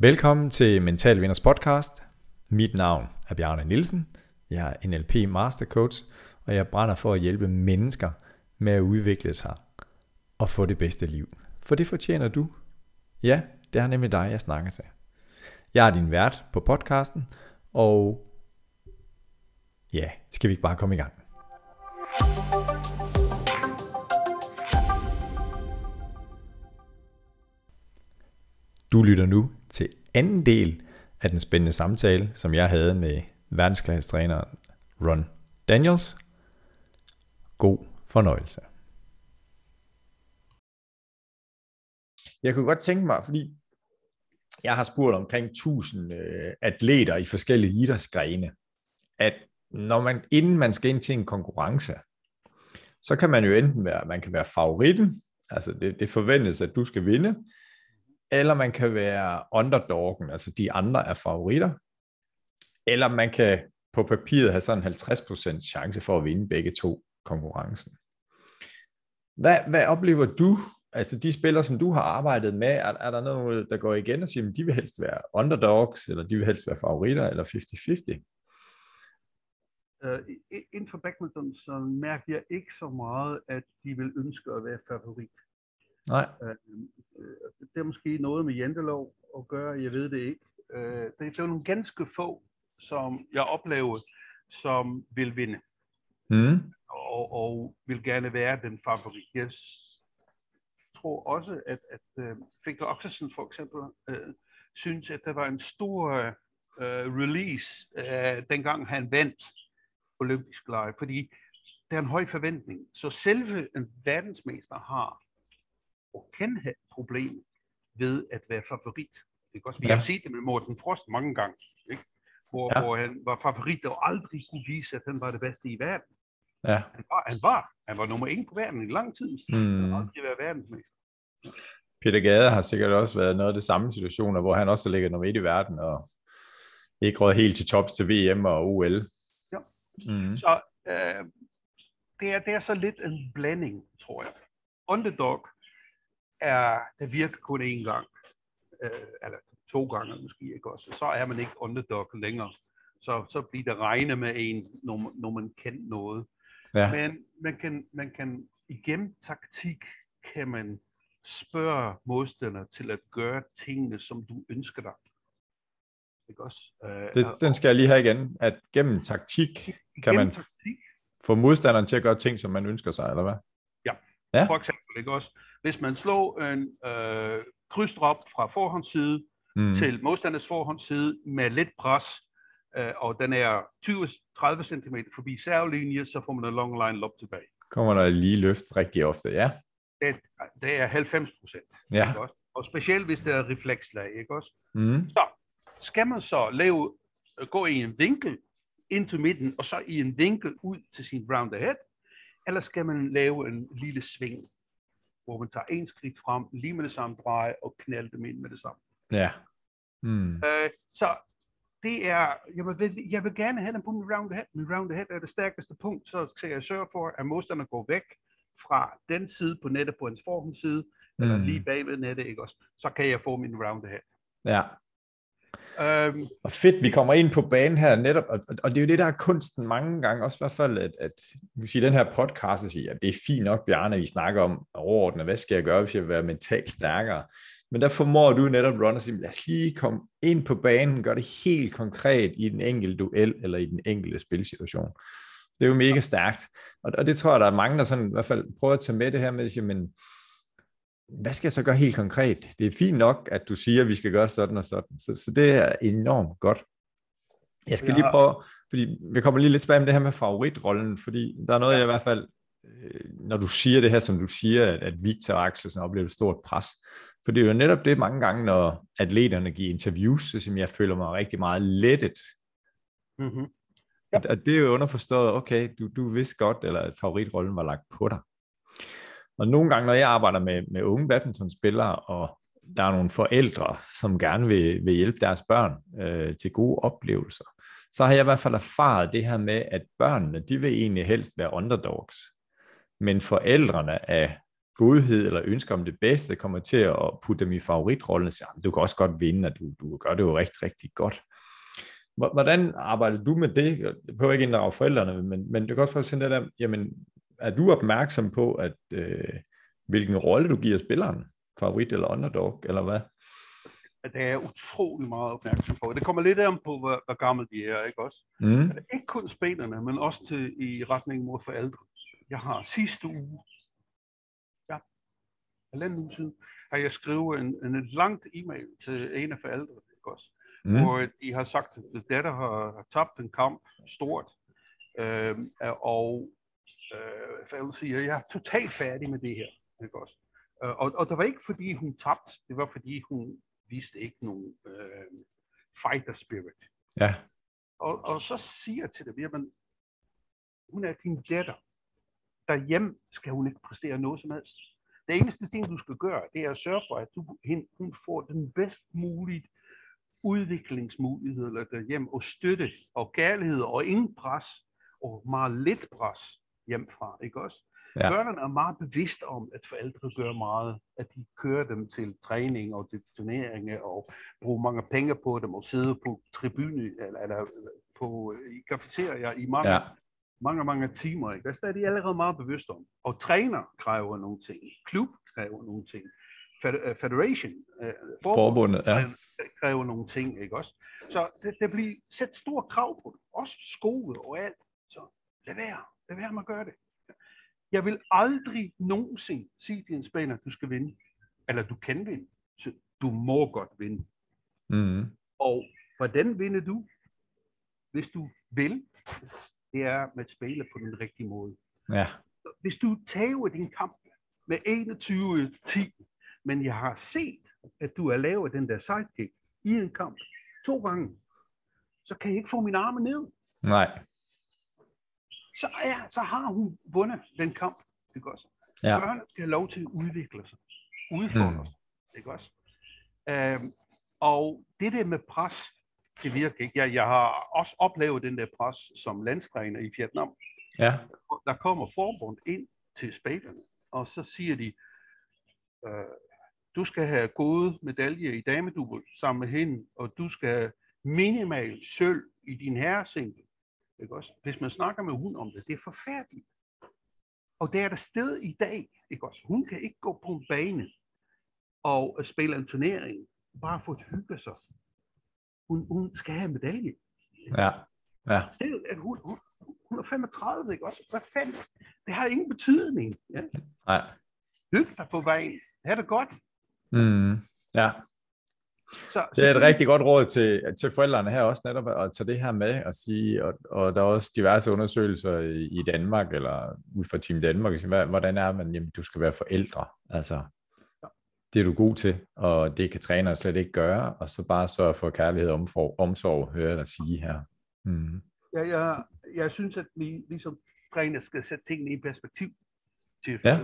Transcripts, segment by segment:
Velkommen til Mental Vinders podcast. Mit navn er Bjarne Nielsen. Jeg er NLP Master Coach, og jeg brænder for at hjælpe mennesker med at udvikle sig og få det bedste liv. For det fortjener du. Ja, det er nemlig dig, jeg snakker til. Jeg er din vært på podcasten, og ja, skal vi ikke bare komme i gang? Du lytter nu anden del af den spændende samtale, som jeg havde med verdensklassetræneren Ron Daniels. God fornøjelse. Jeg kunne godt tænke mig, fordi jeg har spurgt omkring 1000 øh, atleter i forskellige idrætsgrene, at når man, inden man skal ind til en konkurrence, så kan man jo enten være, man kan være favoritten, altså det, det forventes, at du skal vinde, eller man kan være underdoggen, altså de andre er favoritter, eller man kan på papiret have sådan en 50% chance for at vinde begge to konkurrencen. Hvad, hvad oplever du, altså de spillere, som du har arbejdet med, er, er der noget, der går igen og siger, at de vil helst være underdogs, eller de vil helst være favoritter, eller 50-50? Uh, øh, inden for badminton, så mærker jeg ikke så meget, at de vil ønske at være favorit. Nej. Uh, det er måske noget med jantelov at gøre, jeg ved det ikke. Uh, det, er nogle ganske få, som jeg oplever, som vil vinde. Mm. Og, og vil gerne være den favorit. Jeg tror også, at, at uh, Victor Oxelsen for eksempel uh, synes, at der var en stor uh, release, uh, dengang han vandt olympisk lege, fordi der er en høj forventning. Så selve en verdensmester har og kan have problem ved at være favorit. Det også, vi ja. har set det med Morten Frost mange gange, ikke? Hvor, ja. hvor han var favorit og aldrig kunne vise, at han var det bedste i verden. Ja. Han, var, han, var, han var nummer 1 på verden i lang tid. Mm. Han har aldrig været verdensmester. Peter Gade har sikkert også været noget af det samme situationer, hvor han også ligger nummer 1 i verden, og ikke råd helt til tops til VM og OL. Ja. Mm. Så øh, det, er, det er så lidt en blanding, tror jeg. Underdog er, det virker kun én gang, øh, eller to gange måske, ikke også? Så er man ikke underdog længere. Så, så bliver det regne med en, når, når man kan noget. Ja. Men man kan, man kan igennem taktik, kan man spørge modstander til at gøre tingene, som du ønsker dig. Ikke også? Øh, det, den skal jeg lige have igen, at gennem taktik kan man taktik, få modstanderen til at gøre ting, som man ønsker sig, eller hvad? Ja, ja. for eksempel, ikke også? Hvis man slår en øh, krydsdrop fra forhåndsside mm. til modstanders forhåndsside med lidt pres, øh, og den er 20-30 cm forbi servelinje, så får man en long line lob tilbage. Kommer der lige løft rigtig ofte, ja? Det, det er 90 procent. Ja. Og specielt hvis det er reflekslag, ikke også? Mm. Så skal man så lave, gå i en vinkel ind til midten, og så i en vinkel ud til sin round ahead, eller skal man lave en lille sving, hvor man tager en skridt frem, lige med det samme dreje, og knalde dem ind med det samme. Ja. Mm. Øh, så det er, jeg vil, jeg vil gerne have den på min round ahead. Min round ahead er det stærkeste punkt, så skal jeg sørge for, at modstanderen går væk fra den side på nettet på hans forhåndsside, mm. eller lige bagved nettet, ikke også? Så kan jeg få min round ahead. Ja. Øhm, og fedt, vi kommer ind på banen her netop, og, og det er jo det, der er kunsten mange gange, også i hvert fald, at, at siger, den her podcast, at sige, at det er fint nok, Bjarne, at vi snakker om overordnet, hvad skal jeg gøre, hvis jeg vil være mentalt stærkere? Men der formår du netop, Ron, at sige, lad os lige komme ind på banen, gør det helt konkret i den enkelte duel, eller i den enkelte spilsituation. Det er jo mega stærkt. Og, og det tror jeg, der er mange, der sådan, i hvert fald prøver at tage med det her med, at sige, men hvad skal jeg så gøre helt konkret? Det er fint nok, at du siger, at vi skal gøre sådan og sådan. Så, så det er enormt godt. Jeg skal ja. lige prøve, fordi vi kommer lige lidt tilbage med det her med favoritrollen, fordi der er noget, jeg i hvert fald, når du siger det her, som du siger, at, at Victor Axelsen oplever et stort pres. For det er jo netop det mange gange, når atleterne giver interviews, så som jeg føler mig rigtig meget lettet. Mm-hmm. Ja. Og det er jo underforstået, okay, du, du vidste godt, eller at favoritrollen var lagt på dig. Og nogle gange, når jeg arbejder med, med unge badmintonspillere, og der er nogle forældre, som gerne vil, vil hjælpe deres børn øh, til gode oplevelser, så har jeg i hvert fald erfaret det her med, at børnene, de vil egentlig helst være underdogs. Men forældrene af godhed eller ønsker om det bedste, kommer til at putte dem i favoritrollen og siger, ah, du kan også godt vinde, og du, du gør det jo rigtig, rigtig godt. Hvordan arbejder du med det? Jeg behøver ikke inddrage forældrene, men, men det kan også være sådan der, jamen, er du opmærksom på, at øh, hvilken rolle du giver spilleren? Favorit eller underdog, eller hvad? Det er jeg utrolig meget opmærksom på. Det kommer lidt an på, hvor, hvor gammel de er, ikke også? Mm. Ikke kun spillerne, men også til, i retning mod forældre. Jeg har sidste uge, ja, halvanden uge siden, har jeg skrevet en, en langt e-mail til en af forældre, ikke også? Mm. Hvor de har sagt, at datter har, har tabt en kamp stort, øh, og øh, forældre siger, jeg er totalt færdig med det her, ikke også? Øh, og, og det var ikke fordi hun tabte, det var fordi hun viste ikke nogen øh, fighter spirit. Ja. Og, og så siger jeg til dem, jamen, hun er din datter. Derhjemme skal hun ikke præstere noget som helst. Det eneste ting, du skal gøre, det er at sørge for, at du, hun får den bedst mulige udviklingsmuligheder derhjemme, og støtte, og kærlighed, og ingen pres, og meget lidt pres hjemmefra, ikke også? Ja. Børnene er meget bevidste om, at forældre gør meget, at de kører dem til træning og til turneringer og bruger mange penge på dem og sidder på tribune eller, eller på i kafeterier i mange, ja. mange, mange timer. Ikke? Altså, det er de allerede meget bevidste om. Og træner kræver nogle ting, klub kræver nogle ting, øh, federation, uh, forbundet, ja. kræver nogle ting, ikke også? Så det, det bliver sæt stor krav på det. Også skole og alt. Så lad være. Lad være med at gøre det. Jeg vil aldrig nogensinde sige til en spiller, du skal vinde. Eller du kan vinde. Så du må godt vinde. Mm. Og hvordan vinder du? Hvis du vil, det er med at spille på den rigtige måde. Ja. Hvis du tager din kamp med 21-10, men jeg har set, at du har lavet den der sidekick i en kamp to gange, så kan jeg ikke få min arme ned. Nej så, ja, så har hun vundet den kamp. Ikke også? Ja. Børn skal have lov til at udvikle sig. Udfordre mm. sig. Ikke også? Øhm, og det der med pres, det virker ikke. Jeg, jeg har også oplevet den der pres som landstræner i Vietnam. Ja. Der kommer forbund ind til spillerne, og så siger de, øh, du skal have gode medaljer i damedubbel sammen med hende, og du skal have minimal sølv i din herresingle. Ikke også? Hvis man snakker med hun om det, det er forfærdeligt. Og det er der sted i dag. Ikke også? Hun kan ikke gå på en bane og spille en turnering, bare for at hygge sig. Hun, hun skal have en medalje. Ja. ja. Stil, at hun, hun, hun er 35, ikke også? Hvad fanden? Det har ingen betydning. Ja? Nej. Hygge dig på vejen. Ha' det godt. Mm. Ja. Så, det er et rigtig godt råd til, til forældrene her også netop at tage det her med og sige, og, og der er også diverse undersøgelser i, i Danmark, eller ud fra Team Danmark, hvad, hvordan er man, jamen du skal være forældre, altså det er du god til, og det kan trænere slet ikke gøre, og så bare sørge for kærlighed og omsorg, omsorg høre dig sige her. Mm. Ja, jeg, jeg synes, at vi ligesom træner skal sætte tingene i perspektiv til ja.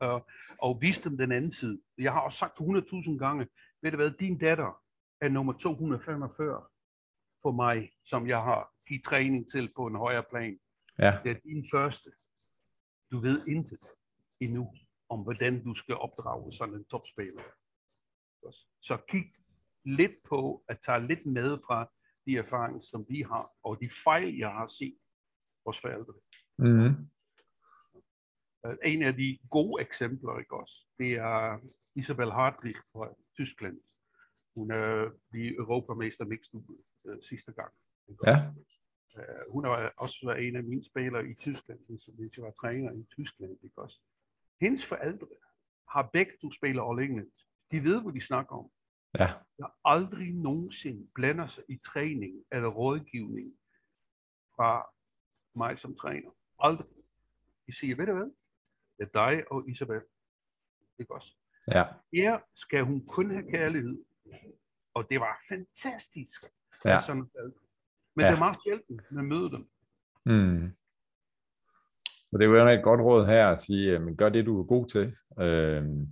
og, og vise dem den anden side. Jeg har også sagt 100.000 gange, ved du hvad, din datter er nummer 245 for mig, som jeg har givet træning til på en højere plan. Ja. Det er din første. Du ved intet endnu om, hvordan du skal opdrage sådan en topspiller. Så kig lidt på at tage lidt med fra de erfaringer, som vi har, og de fejl, jeg har set hos forældre. Mm-hmm. En af de gode eksempler, ikke også, det er Isabel Hartwig fra Tyskland. Hun er lige europamester mixed øh, sidste gang. Ja. Uh, hun har også været en af mine spillere i Tyskland, hvis jeg var træner i Tyskland. Ikke også? Hendes forældre har begge to spiller All England. De ved, hvad de snakker om. Ja. Der aldrig nogensinde blander sig i træning eller rådgivning fra mig som træner. Aldrig. De siger, ved du hvad? Det er dig og Isabel. Ikke også? Ja. Her skal hun kun have kærlighed. Og det var fantastisk. Ja. Sådan, men ja. det er meget sjældent, at møde dem. Mm. Så det er jo et godt råd her at sige, men gør det, du er god til. Øhm,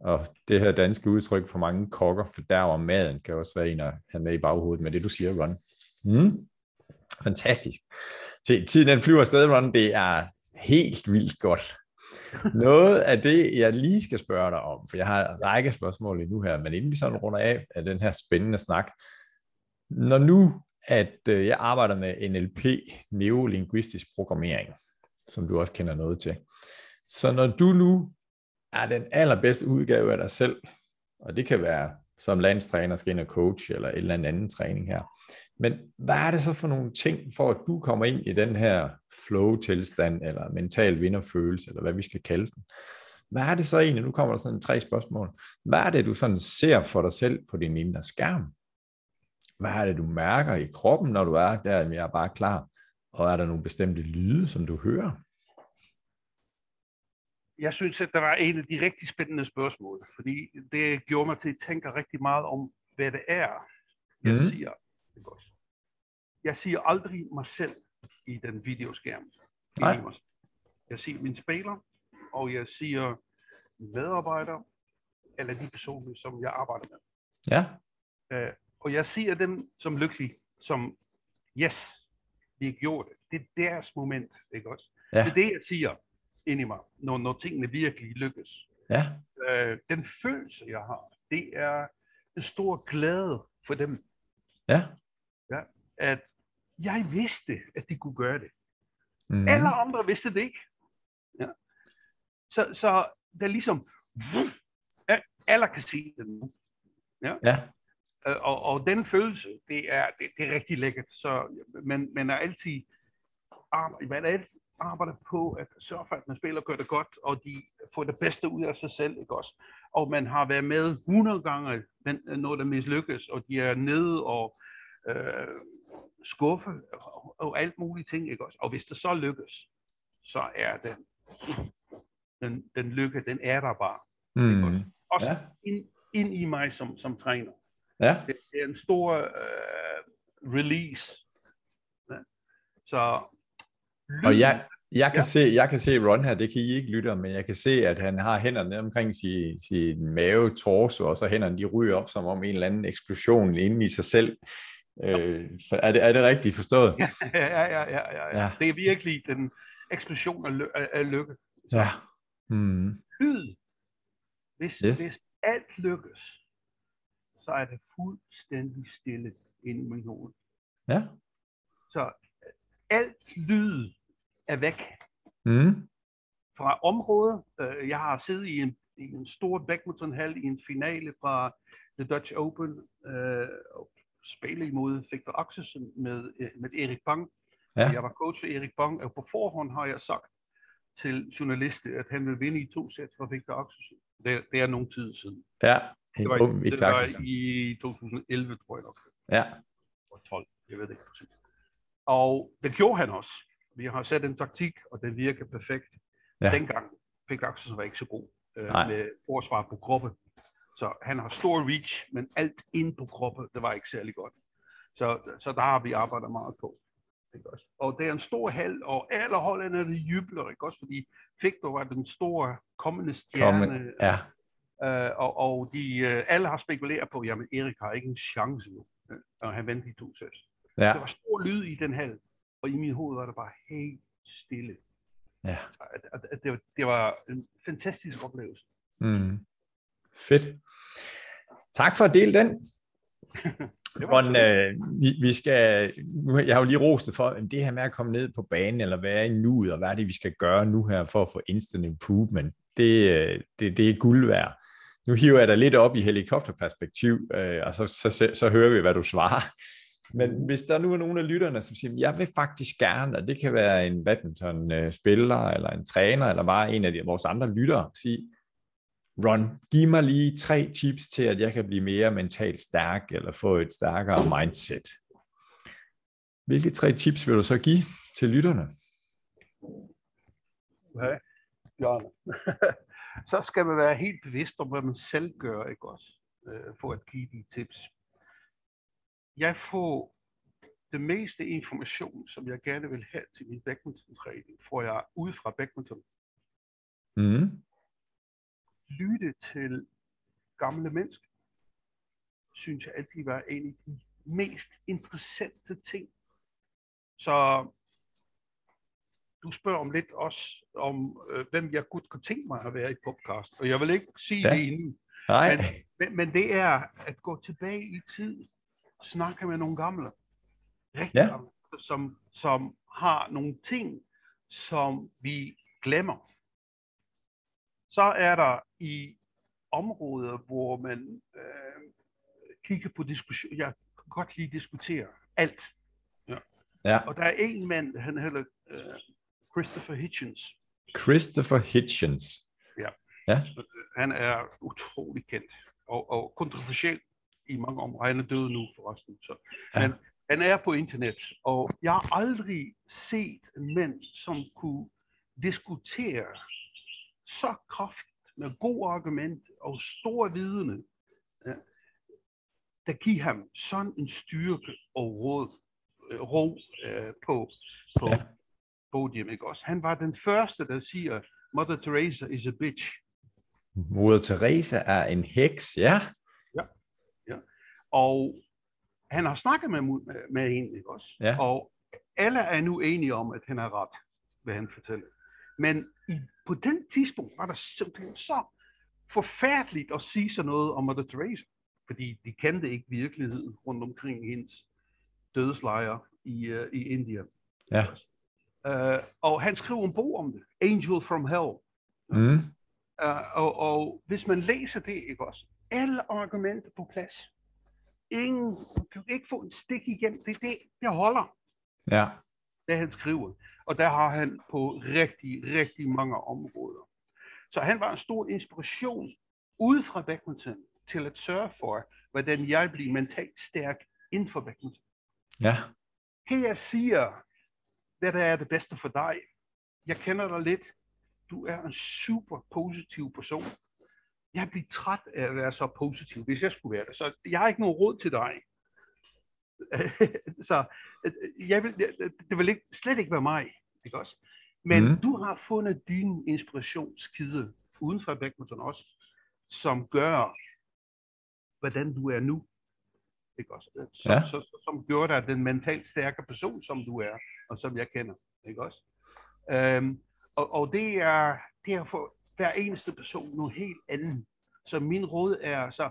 og det her danske udtryk for mange kokker, for der var maden, kan også være en at have med i baghovedet med det, du siger, Ron. Mm. Fantastisk. Se, tiden den flyver afsted, Ron. Det er helt vildt godt. Noget af det, jeg lige skal spørge dig om, for jeg har en række spørgsmål nu her, men inden vi sådan runder af af den her spændende snak, når nu, at øh, jeg arbejder med NLP, neurolinguistisk programmering, som du også kender noget til, så når du nu er den allerbedste udgave af dig selv, og det kan være som landstræner, skal ind og coach, eller en eller anden træning her, men hvad er det så for nogle ting, for at du kommer ind i den her flow-tilstand, eller mental vinderfølelse, eller hvad vi skal kalde den? Hvad er det så egentlig, nu kommer der sådan tre spørgsmål, hvad er det, du sådan ser for dig selv på din indre skærm? Hvad er det, du mærker i kroppen, når du er der, jeg er bare klar? Og er der nogle bestemte lyde, som du hører? Jeg synes, at der var en af de rigtig spændende spørgsmål, fordi det gjorde mig til at tænke rigtig meget om, hvad det er, jeg mm. siger. Jeg siger aldrig mig selv i den videoskærm. Nej. Jeg siger min spiller, og jeg siger medarbejdere, eller de personer, som jeg arbejder med. Ja. Uh, og jeg siger dem som lykkelige, som yes, vi gjorde det. Det er deres moment, ikke også? Ja. Det er det, jeg siger ind i mig, når, når tingene virkelig lykkes. Ja. Uh, den følelse, jeg har, det er en stor glæde for dem. Ja. At jeg vidste, at de kunne gøre det. Mm. Alle andre vidste det ikke. Ja. Så, så det er ligesom, alle kan se det nu. Ja. ja. Øh, og, og den følelse, det er, det, det er rigtig lækkert. Så man, man er altid arbejder, man er altid arbejder på at sørge for, at man spiller gør det godt, og de får det bedste ud af sig selv, ikke også? Og man har været med 100 gange, når det mislykkes, og de er nede og øh, skuffe og, og alt muligt ting, ikke også? Og hvis det så lykkes, så er den, den, den lykke, den er der bare. Mm. Også, også ja. ind, ind i mig som, som træner. Ja. Det, det er en stor øh, release. Ja. Så og jeg, jeg kan, ja. se, jeg kan se Ron her, det kan I ikke lytte men jeg kan se, at han har hænderne omkring sin, sin mave, torso, og så hænderne de ryger op som om en eller anden eksplosion inde i sig selv. Øh, er, det, er det rigtigt forstået? Ja, ja, ja, ja, ja. ja. Det er virkelig den eksplosion af, ly- af lykke. Ja. Mm. Lyd. Hvis, yes. hvis alt lykkes, så er det fuldstændig stille inde i min hoved. Ja. Så alt lyd er væk. Mm. Fra området. Øh, jeg har siddet i en, i en stor badmintonhal i en finale fra The Dutch Open, øh, spille imod Victor Axelsen med, øh, med Erik Bang. Ja. Jeg var coach for Erik Bang, og på forhånd har jeg sagt til journalister, at han vil vinde i to sæt fra Victor Axelsen. Det, det er nogen tid siden. Ja, det var, um, det var i 2011, tror jeg nok. Ja. Og 12, jeg ved det ikke præcis. Og det gjorde han også. Vi har sat en taktik, og den virker perfekt. Ja. Dengang Victor Axelsen var ikke så god øh, med forsvar på kroppen. Så han har stor reach, men alt ind på kroppen, det var ikke særlig godt. Så, så der har vi arbejdet meget på. Ikke også? Og det er en stor hal, og alle hollænderne jubler, ikke også? Fordi Victor var den store kommende stjerne. Ja. Øh, og, og de, øh, alle har spekuleret på, jamen Erik har ikke en chance nu, øh, og han vandt i to sæt. Ja. Der var stor lyd i den hal, og i min hoved var det bare helt stille. Ja. At, at, at det, var, det var en fantastisk oplevelse. Mm. Fedt. Tak for at dele den. Ron, øh, vi, vi skal, nu, jeg har jo lige rost for, at det her med at komme ned på banen, eller være i nuet, og hvad er det, vi skal gøre nu her for at få instant improvement, det, øh, det, det er guld værd. Nu hiver jeg dig lidt op i helikopterperspektiv, øh, og så, så, så, så hører vi, hvad du svarer. Men hvis der nu er nogen af lytterne, som siger, jeg vil faktisk gerne, og det kan være en badminton-spiller, øh, eller en træner, eller bare en af de, vores andre lyttere, sige, Ron, giv mig lige tre tips til, at jeg kan blive mere mentalt stærk, eller få et stærkere mindset. Hvilke tre tips vil du så give til lytterne? Ja, Bjørn. så skal man være helt bevidst om, hvad man selv gør, ikke også, øh, for at give de tips. Jeg får det meste information, som jeg gerne vil have til min badminton-træning, får jeg ud fra badminton. Mm lytte til gamle mennesker, synes jeg altid var en af de mest interessante ting. Så du spørger om lidt også om, øh, hvem jeg godt kunne tænke mig at være i podcast. Og jeg vil ikke sige Ja. det inden. Nej. Men, men, men det er at gå tilbage i tid, snakke med nogle gamle, rigtig Ja. gamle, som, som har nogle ting, som vi glemmer. Så er der i områder, hvor man øh, kigger på diskussion. Jeg kan godt lide diskutere alt. Ja. Og der er en mand, han hedder øh, Christopher Hitchens. Christopher Hitchens. Han er utrolig kendt og, og kontroversiel i mange områder. Han er død nu forresten. Så. Ja. Men han er på internet, og jeg har aldrig set en mand, som kunne diskutere så kraft med gode argument og store vidne, ja, der giver ham sådan en styrke og råd, øh, ro øh, på, på Ja. ja. podium. Ikke også? Han var den første, der siger, Mother Teresa is a bitch. Moder Teresa er en heks, ja. Og han har snakket med, mu- med hende, ikke også? Ja. Og alle er nu enige om, at han har ret, hvad han fortæller. Men i, på den tidspunkt var der simpelthen så forfærdeligt at sige sådan noget om Mother Teresa. Fordi de kendte ikke virkeligheden rundt omkring hendes dødslejre i, uh, i Indien. Ja. Uh, og han skrev en bog om det, Angel from Hell. Mm. Uh, og, og hvis man læser det, ikke også? Alle argumenter på plads. Ingen, du kan ikke få en stik igen. Det, det, det holder, Ja. det han skriver. Og der har han på rigtig, rigtig mange områder. Så han var en stor inspiration ude fra badminton til at sørge for, hvordan jeg bliver mentalt stærk inden for badminton. Ja. Her jeg siger, hvad der er det bedste for dig. Jeg kender dig lidt. Du er en super positiv person. Jeg bliver træt af at være så positiv, hvis jeg skulle være det. Så jeg har ikke nogen råd til dig. så jeg vil, det vil ikke, slet ikke være mig. Ikke også? Men Mm. du har fundet din inspirationskilde uden for badminton også, som gør, hvordan du er nu. Ikke også? Som, Ja. så, så, som gør dig den mentalt stærke person, som du er, og som jeg kender. Ikke også? Øhm, og, og det er derfor hver eneste person noget helt andet. Så min råd er så,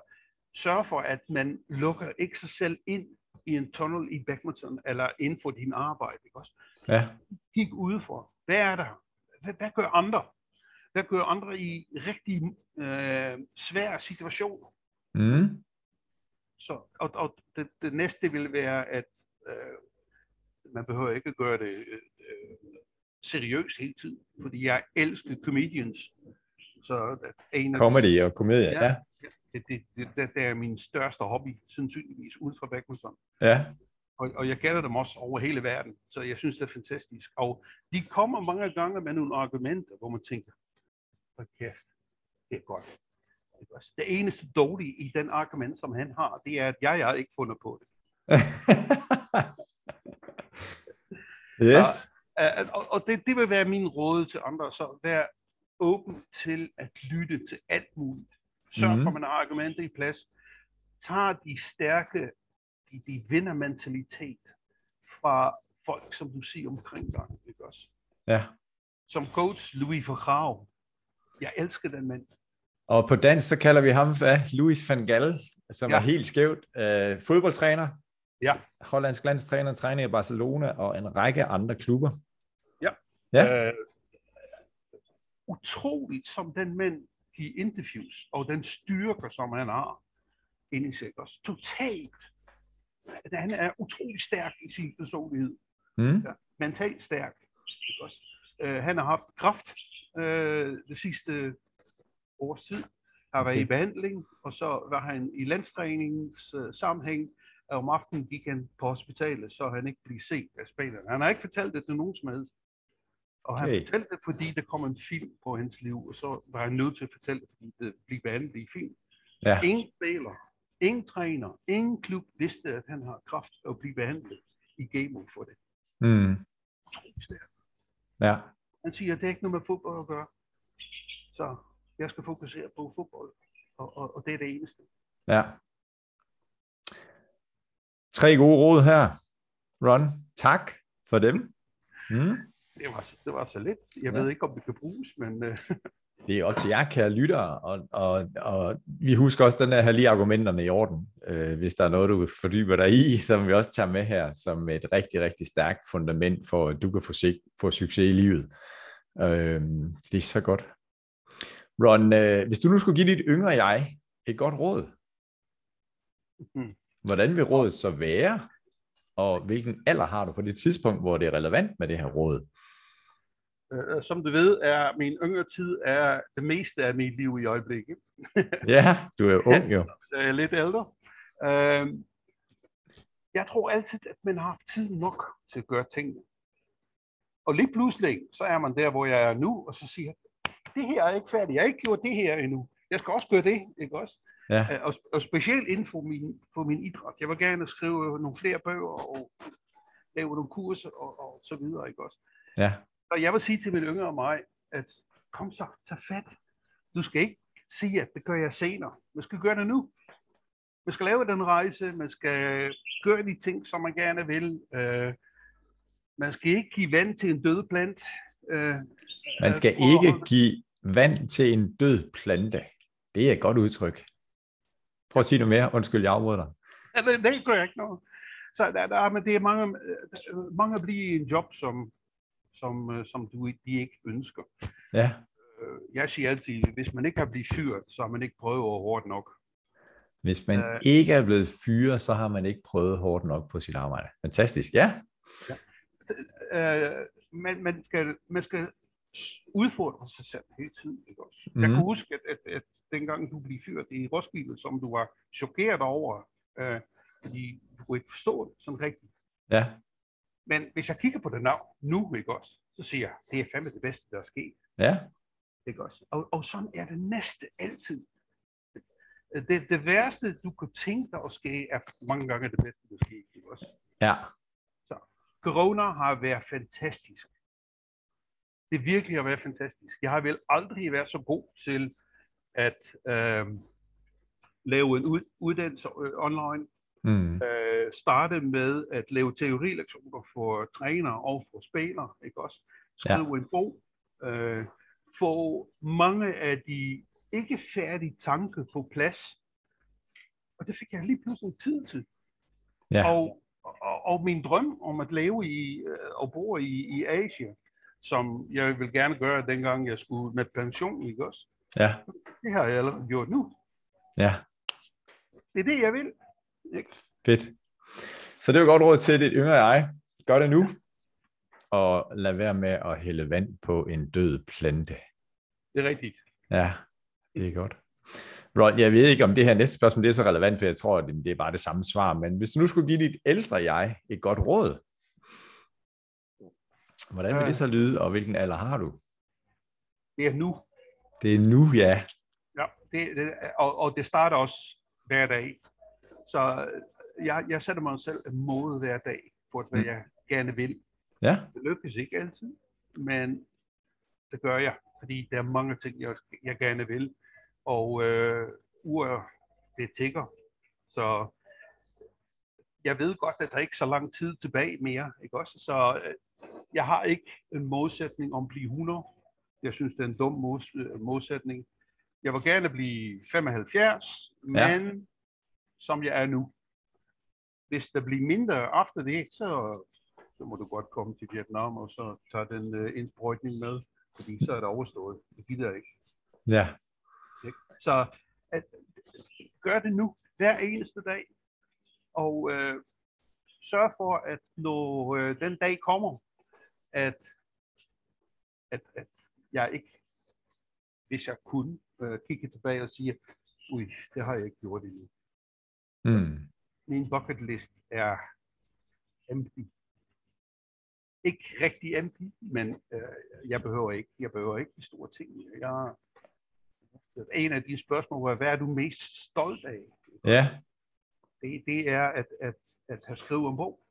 sørg for, at man lukker ikke sig selv ind i en tunnel i badminton, eller inden for din arbejde. Ikke også? Ja. Kig udenfor. Hvad er der? Hvad, hvad gør andre? Hvad gør andre i rigtig øh, svære situationer? Mm. Så, og, og det, det næste vil være, at øh, man behøver ikke at gøre det øh, seriøst hele tiden, fordi jeg elsker comedians. Så er en af, Comedy og komedie, Ja. ja. Det, det, det, det, det er min største hobby, sandsynligvis, ud fra badminton. Ja. Og, og jeg kender dem også over hele verden, så jeg synes, det er fantastisk. Og de kommer mange gange med nogle argumenter, hvor man tænker, hvor kæft, det er godt. Det eneste dårlige i den argument, som han har, det er, at jeg har ikke fundet på det. yes. Uh, og og det, det vil være min råd til andre, så vær åben til at lytte til alt muligt. Sørg Mhm. for, at man har argumenter i plads. Tag de stærke, de, de vindermentalitet fra folk, som du siger omkring dig. Ikke også? Ja. Som coach, Louis van Gaal. Jeg elsker den mand. Og på dansk, så kalder vi ham hvad? Louis van Gaal, som ja. Ja. er helt skævt. Øh, fodboldtræner. Ja. Hollandsk landstræner, træner i Barcelona og en række andre klubber. Ja. Øh, utroligt, som den mand giver interviews, og den styrke, som han har inde i sig også. Totalt. Han er utrolig stærk i sin personlighed. Mm. Ja, mentalt stærk. Øh, han har haft kraft øh, det sidste års tid. Har været Okay. i behandling, og så var han i landstræningens øh, sammenhæng. Og om aftenen gik han på hospitalet, så han ikke blev set af spillerne. Han har ikke fortalt det til nogen som helst. Og han Okay. fortalte det, fordi der kom en film på hans liv, og så var han nødt til at fortælle det, fordi det blev behandlet i film. Ja. Ingen spiller, ingen træner, ingen klub vidste, at han har kraft og blive behandlet i gamet for det. Mm. Ja. Han siger, at det er ikke noget med fodbold at gøre. Så jeg skal fokusere på fodbold, og, og, og det er det eneste. Ja. Tre gode råd her, Ron. Tak for dem. Mm. Det var, det var så let. Jeg ja. ved ikke, om det kan bruges, men... Uh... Det er op til jer, kære lyttere, og, og, og vi husker også den her lige argumenterne i orden, øh, hvis der er noget, du fordyber dig i, som vi også tager med her, som et rigtig, rigtig stærkt fundament for, at du kan få, få succes i livet. Øh, det er så godt. Ron, øh, hvis du nu skulle give dit yngre jeg et godt råd, mm. hvordan vil rådet så være, og hvilken alder har du på det tidspunkt, hvor det er relevant med det her råd? Uh, som du ved, er min yngre tid er det meste af mit liv i øjeblikket. ja, du er ung jo. Så jeg er lidt ældre. Uh, jeg tror altid, at man har haft tid nok til at gøre tingene. Og lige pludselig, så er man der, hvor jeg er nu, og så siger det her er ikke færdigt. Jeg har ikke gjort det her endnu. Jeg skal også gøre det, ikke også? Ja. Øh, og, og specielt inden for min, for min idræt. Jeg vil gerne skrive nogle flere bøger og lave nogle kurser og, og så videre, ikke også? Ja. Og jeg vil sige til min yngre mig, at kom så, tag fat. Du skal ikke sige, at det gør jeg senere. Man skal gøre det nu. Man skal lave den rejse, man skal gøre de ting, som man gerne vil. Uh, man skal ikke give vand til en død plant. Uh, man skal ikke give vand til en død plante. Det er et godt udtryk. Prøv at sige noget mere. Undskyld, jeg afbryder dig. Ja, det, det gør jeg ikke noget. Så der, der, men det er mange, mange bliver i en job, som, som, som du, de ikke ønsker. Ja. Øh, jeg siger altid, hvis man ikke har blivet fyret, så har man ikke prøvet hårdt nok. Hvis man uh, ikke er blevet fyret, så har man ikke prøvet hårdt nok på sit arbejde. Fantastisk, ja. ja. Uh, man, man, skal, man skal udfordre sig selv hele tiden. Ikke også? Mm. Jeg kan mhm. huske, at, at, at dengang du blev fyret i Roskilde, som du var chokeret over, øh, fordi du kunne ikke forstå det sådan rigtigt. Ja. Men hvis jeg kigger på det navn nu, ikke også, så siger jeg, det er fandme det bedste, der er sket. Ja. Ikke også? Og, og sådan er det næste altid. Det, det værste, du kan tænke dig at ske, er mange gange det bedste, der sker. Ikke også? Ja. Så, corona har været fantastisk det virkelig har været fantastisk. Jeg har vel aldrig været så god til at øh, lave en uddannelse øh, online. Mm. Øh, starte med at lave teorilektioner for træner og for spillere, ikke også? Skrive ja. en bog. Øh, få mange af de ikke færdige tanker på plads. Og det fik jeg lige pludselig tid til. Ja. Og, og, og min drøm om at leve i øh, og bo i, i Asien, som jeg vil gerne gøre, dengang jeg skulle med pension, ikke også? Ja. Det har jeg allerede gjort nu. Ja. Det er det, jeg vil. Ikke? Fedt. Så det er jo godt råd til dit yngre jeg. Gør det nu, og lad være med at hælde vand på en død plante. Det er rigtigt. Ja, det er godt. Ron, jeg ved ikke, om det her næste spørgsmål det er så relevant, for jeg tror, at det er bare det samme svar, men hvis du nu skulle give dit ældre jeg et godt råd, Hvordan vil det så lyde, og hvilken alder har du? Det er nu. Det er nu, ja. Ja, det, det, og, og det starter også hver dag. Så jeg, jeg sætter mig selv en måde hver dag, for hvad mm. jeg gerne vil. Ja. Det lykkes ikke altid, men det gør jeg, fordi der er mange ting, jeg, jeg gerne vil. Og øh, uret, det tigger. Så jeg ved godt, at der ikke er så lang tid tilbage mere. Ikke også? Så øh, jeg har ikke en modsætning om at blive 100. Jeg synes, det er en dum modsætning. Jeg vil gerne blive 75, ja. Som jeg er nu. Hvis der bliver mindre efter det, så, så må du godt komme til Vietnam og så tage den uh, indsprøjtning med, fordi så er det overstået. Det gider jeg ikke. Ja. Ikke? Så at, gør det nu, hver eneste dag. Og øh, sørg for, at når øh, den dag kommer, at, at, at jeg ikke, hvis jeg kunne, øh, kigge tilbage og sige, ui, det har jeg ikke gjort endnu. Mm. Min bucket list er empty. Ikke rigtig empty, men øh, jeg behøver ikke, jeg behøver ikke de store ting. Jeg, en af de spørgsmål var, hvad er du mest stolt af? Ja. Det, det er at, at, at have skrevet en bog.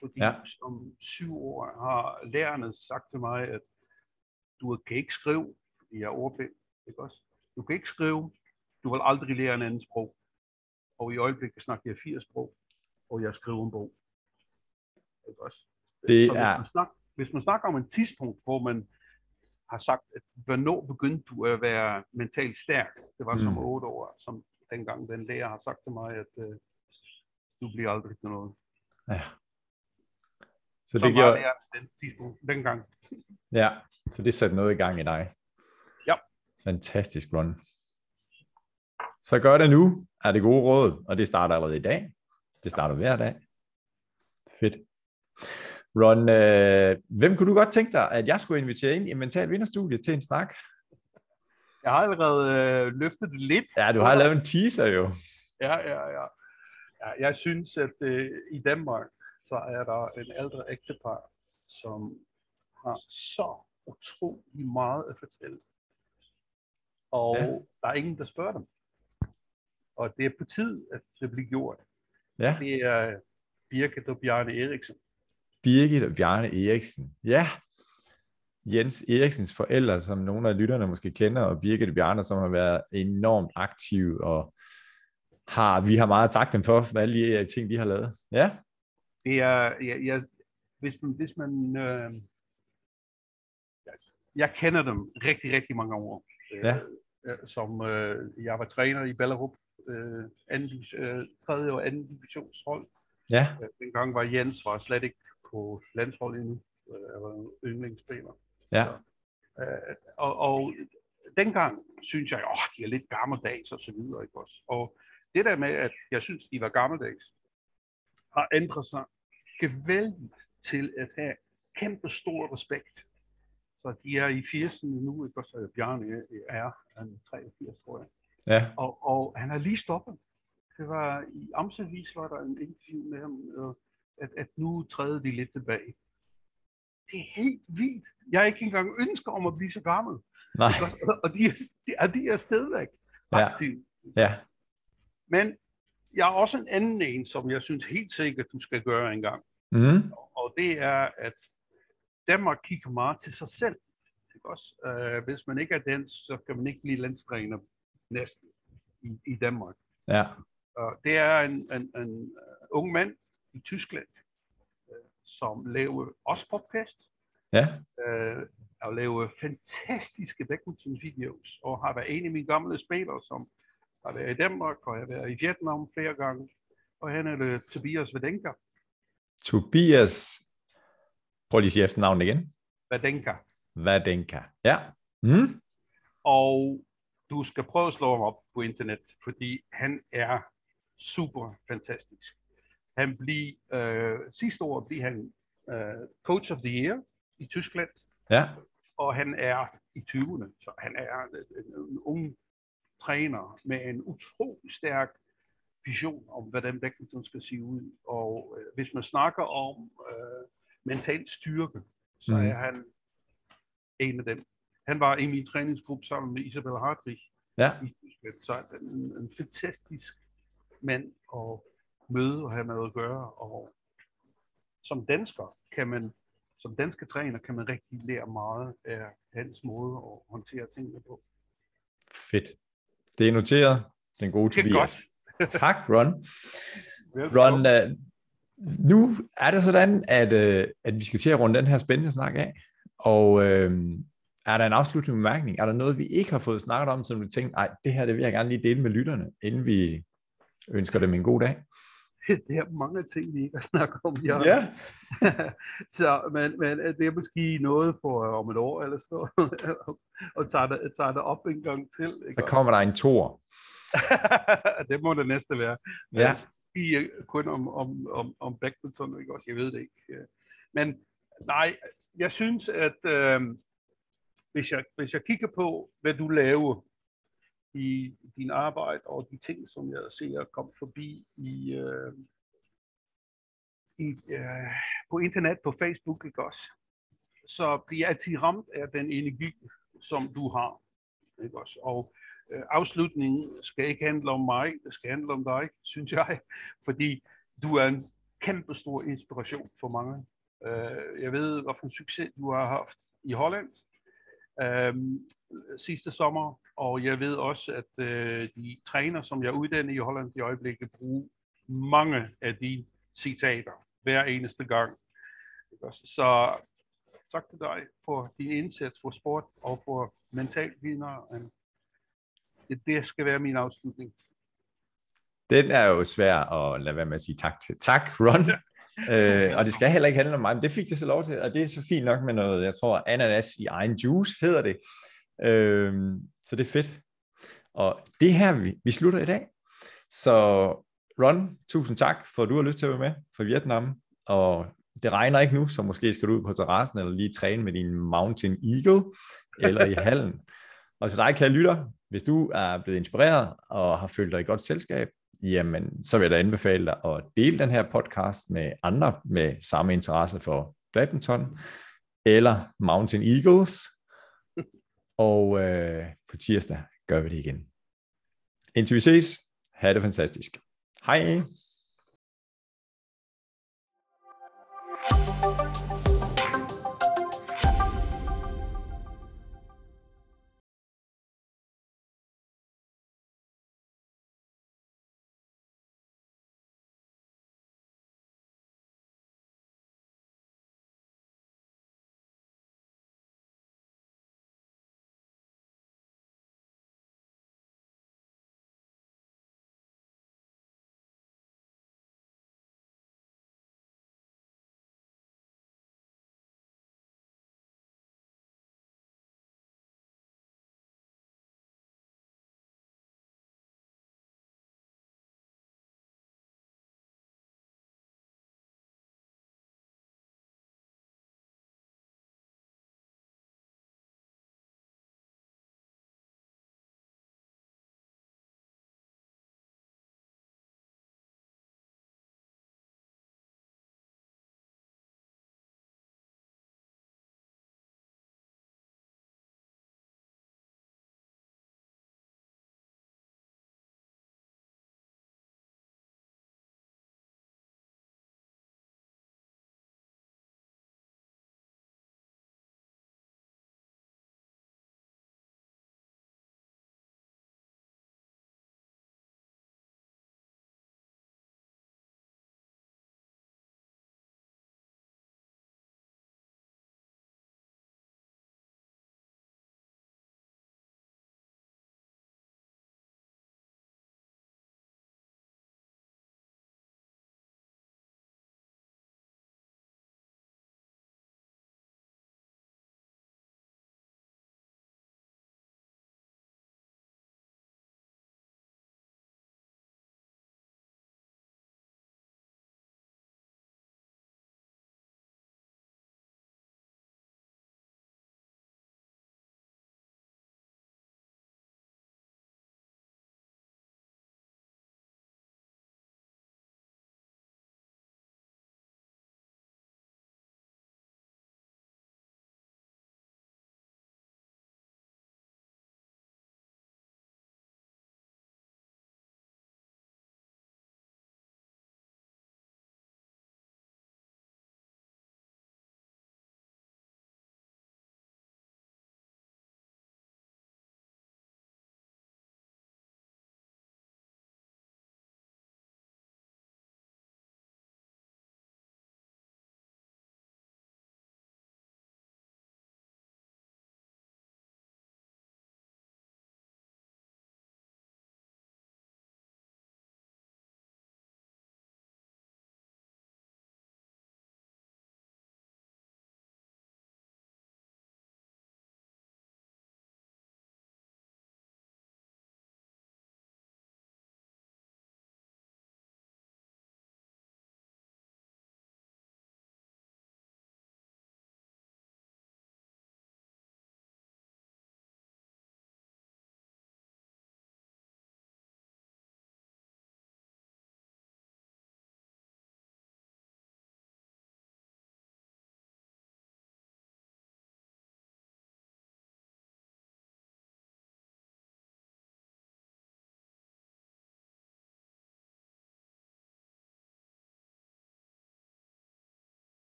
Fordi ja. som syv år har lærerne sagt til mig, at du kan ikke skrive, fordi jeg er ordblind, ikke også? Du kan ikke skrive, du vil aldrig lære en anden sprog. Og i øjeblikket snakker jeg fire sprog, og jeg skriver en bog. Ikke også? Det så er... Hvis man, hvis man snakker om en tidspunkt, hvor man har sagt, at hvornår begyndte du at være mentalt stærk? Det var som Mm. otte år, som dengang den lærer har sagt til mig, at øh, du bliver aldrig til noget. Ja. Så det gjorde, altså den tidspunkt, dengang. ja, så det satte noget i gang i dig. Ja. Fantastisk, Ron. Så gør det nu, er det gode råd, og det starter allerede i dag. Det starter hver dag. Fedt. Ron, øh, hvem kunne du godt tænke dig, at jeg skulle invitere ind i Mental Vinderstudie til en snak? Jeg har allerede øh, løftet det lidt. Ja, du har lavet en teaser jo. Ja, ja, ja. ja jeg synes, at øh, i Danmark, så er der en ældre ægtepar, som har så utrolig meget at fortælle. Og Ja. der er ingen, der spørger dem. Og det er på tid, at det bliver gjort. Ja, Det er Birgit og Bjarne Eriksen. Birgit og Bjarne Eriksen. Ja, Jens Eriksens forældre, som nogle af lytterne måske kender, og Birgit og Bjarne, som har været enormt aktive, og har, vi har meget tak dem for, hvad alle de øh, ting, de har lavet. Ja, Det er, jeg, jeg, hvis man, hvis man øh, jeg, jeg kender dem rigtig, rigtig mange år. Øh, Ja. øh, som øh, jeg var træner i Ballerup, øh, anden, øh, tredje og anden divisionshold. ja, Øh, dengang var Jens var slet ikke på landsholdet endnu. Øh, jeg var yndlingsspiller. ja, Øh, og, og dengang synes jeg, at de er lidt gammeldags og så videre. Ikke også? Og det der med, at jeg synes, de var gammeldags, har ændret sig gevaldigt til at have kæmpe stor respekt. Så de er i 80'erne nu, ikke også? Og Bjarne er, er 83, tror jeg. Ja, Og, og han er lige stoppet. Det var i Amtsavis var der en interview med ham, øh, at, at nu træder de lidt tilbage. Det er helt vildt. Jeg er ikke engang ønsker om at blive så gammel. nej? Og- de er, de er, de er stadigvæk Ja. aktive. ja, Men jeg har også en anden en, som jeg synes helt sikkert, du skal gøre en gang. mm, Og det er, at Danmark kigger meget til sig selv. Ikke også? Uh, hvis man ikke er dansk, så kan man ikke blive landstræner næsten i, i Danmark. ja, Og det er en, en, en uh, ung mand i Tyskland, uh, som laver også podcast, ja, uh, og laver fantastiske badminton-videos, og har været en af mine gamle spillere, som har været i Danmark, og har været i Vietnam flere gange. Og han er det Tobias Vadenka. Tobias, prøv lige at sige efternavnet igen. Vadenka. Vadenka. Ja, mm, Og du skal prøve at slå ham op på internet, fordi han er super fantastisk. Han blev, øh, sidste år blev han øh, Coach of the Year i Tyskland, ja, og han er i 20'erne, så han er en, en, en ung træner med en utrolig stærk vision om, hvordan badminton skal se ud. Og øh, hvis man snakker om øh, mental styrke, så Mhm. er han en af dem. Han var i min træningsgruppe sammen med Isabel Hartwig ja, så en, en fantastisk mand at møde og have med at gøre. Og som dansker kan man, som danske træner, kan man rigtig lære meget af hans måde at håndtere tingene på. fedt. Det er noteret. Den gode Det er Tobias. tak, Ron. Ron, uh, nu er det sådan, at, uh, at vi skal til at runde den her spændende snak af. Og uh, er der en afsluttende bemærkning? Er der noget, vi ikke har fået snakket om, som du tænker, nej, det her det vil jeg gerne lige dele med lytterne, inden vi ønsker dem en god dag? det er mange ting, vi ikke har snakket om. Ja. Ja. så, men, men det er måske noget for øh, om et år eller så, og tager det, tager det op en gang til. Ikke? Så kommer der en tor. det må det næste være. Ja. I øh, kun om, om, om, om badminton, ikke også? Jeg ved det ikke. øh. Men nej, jeg synes, at øh, hvis, jeg, hvis jeg kigger på, hvad du laver i din arbejde, og de ting, som jeg ser komme forbi i, øh, i, øh, på internet, på Facebook, ikke også? Så bliver jeg altid ramt af den energi, som du har. Ikke også? Og øh, afslutningen skal ikke handle om mig, det skal handle om dig, synes jeg, fordi du er en kæmpe stor inspiration for mange. Øh, jeg ved, hvilken succes du har haft i Holland øh, sidste sommer, og jeg ved også, at øh, de træner, som jeg uddanner i Holland i øjeblikket, bruger mange af de citater hver eneste gang. Så tak til dig for din indsats for sport og for mental vinder. Det, det skal være min afslutning. Den er jo svær at lade være med at sige tak til. Tak, Ron. Øh, og det skal heller ikke handle om mig, men det fik det så lov til, og det er så fint nok med noget, jeg tror, ananas i egen juice hedder det. Øh, så det er fedt. Og det her, vi, vi slutter i dag. Så Ron, tusind tak for, at du har lyst til at være med fra Vietnam. Og det regner ikke nu, så måske skal du ud på terrassen eller lige træne med din Mountain Eagle eller i hallen. Og til dig, kære lytter, hvis du er blevet inspireret og har følt dig i godt selskab, jamen så vil jeg da anbefale dig at dele den her podcast med andre med samme interesse for badminton eller Mountain Eagles. Og øh, på tirsdag gør vi det igen. Indtil vi ses, have det fantastisk. Hej!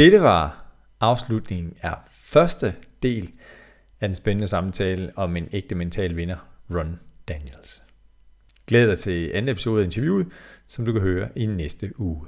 Dette var Afslutningen er første del af den spændende samtale om en ægte mental vinder, Ron Daniels. Glæd dig til anden episode af interviewet, som du kan høre i næste uge.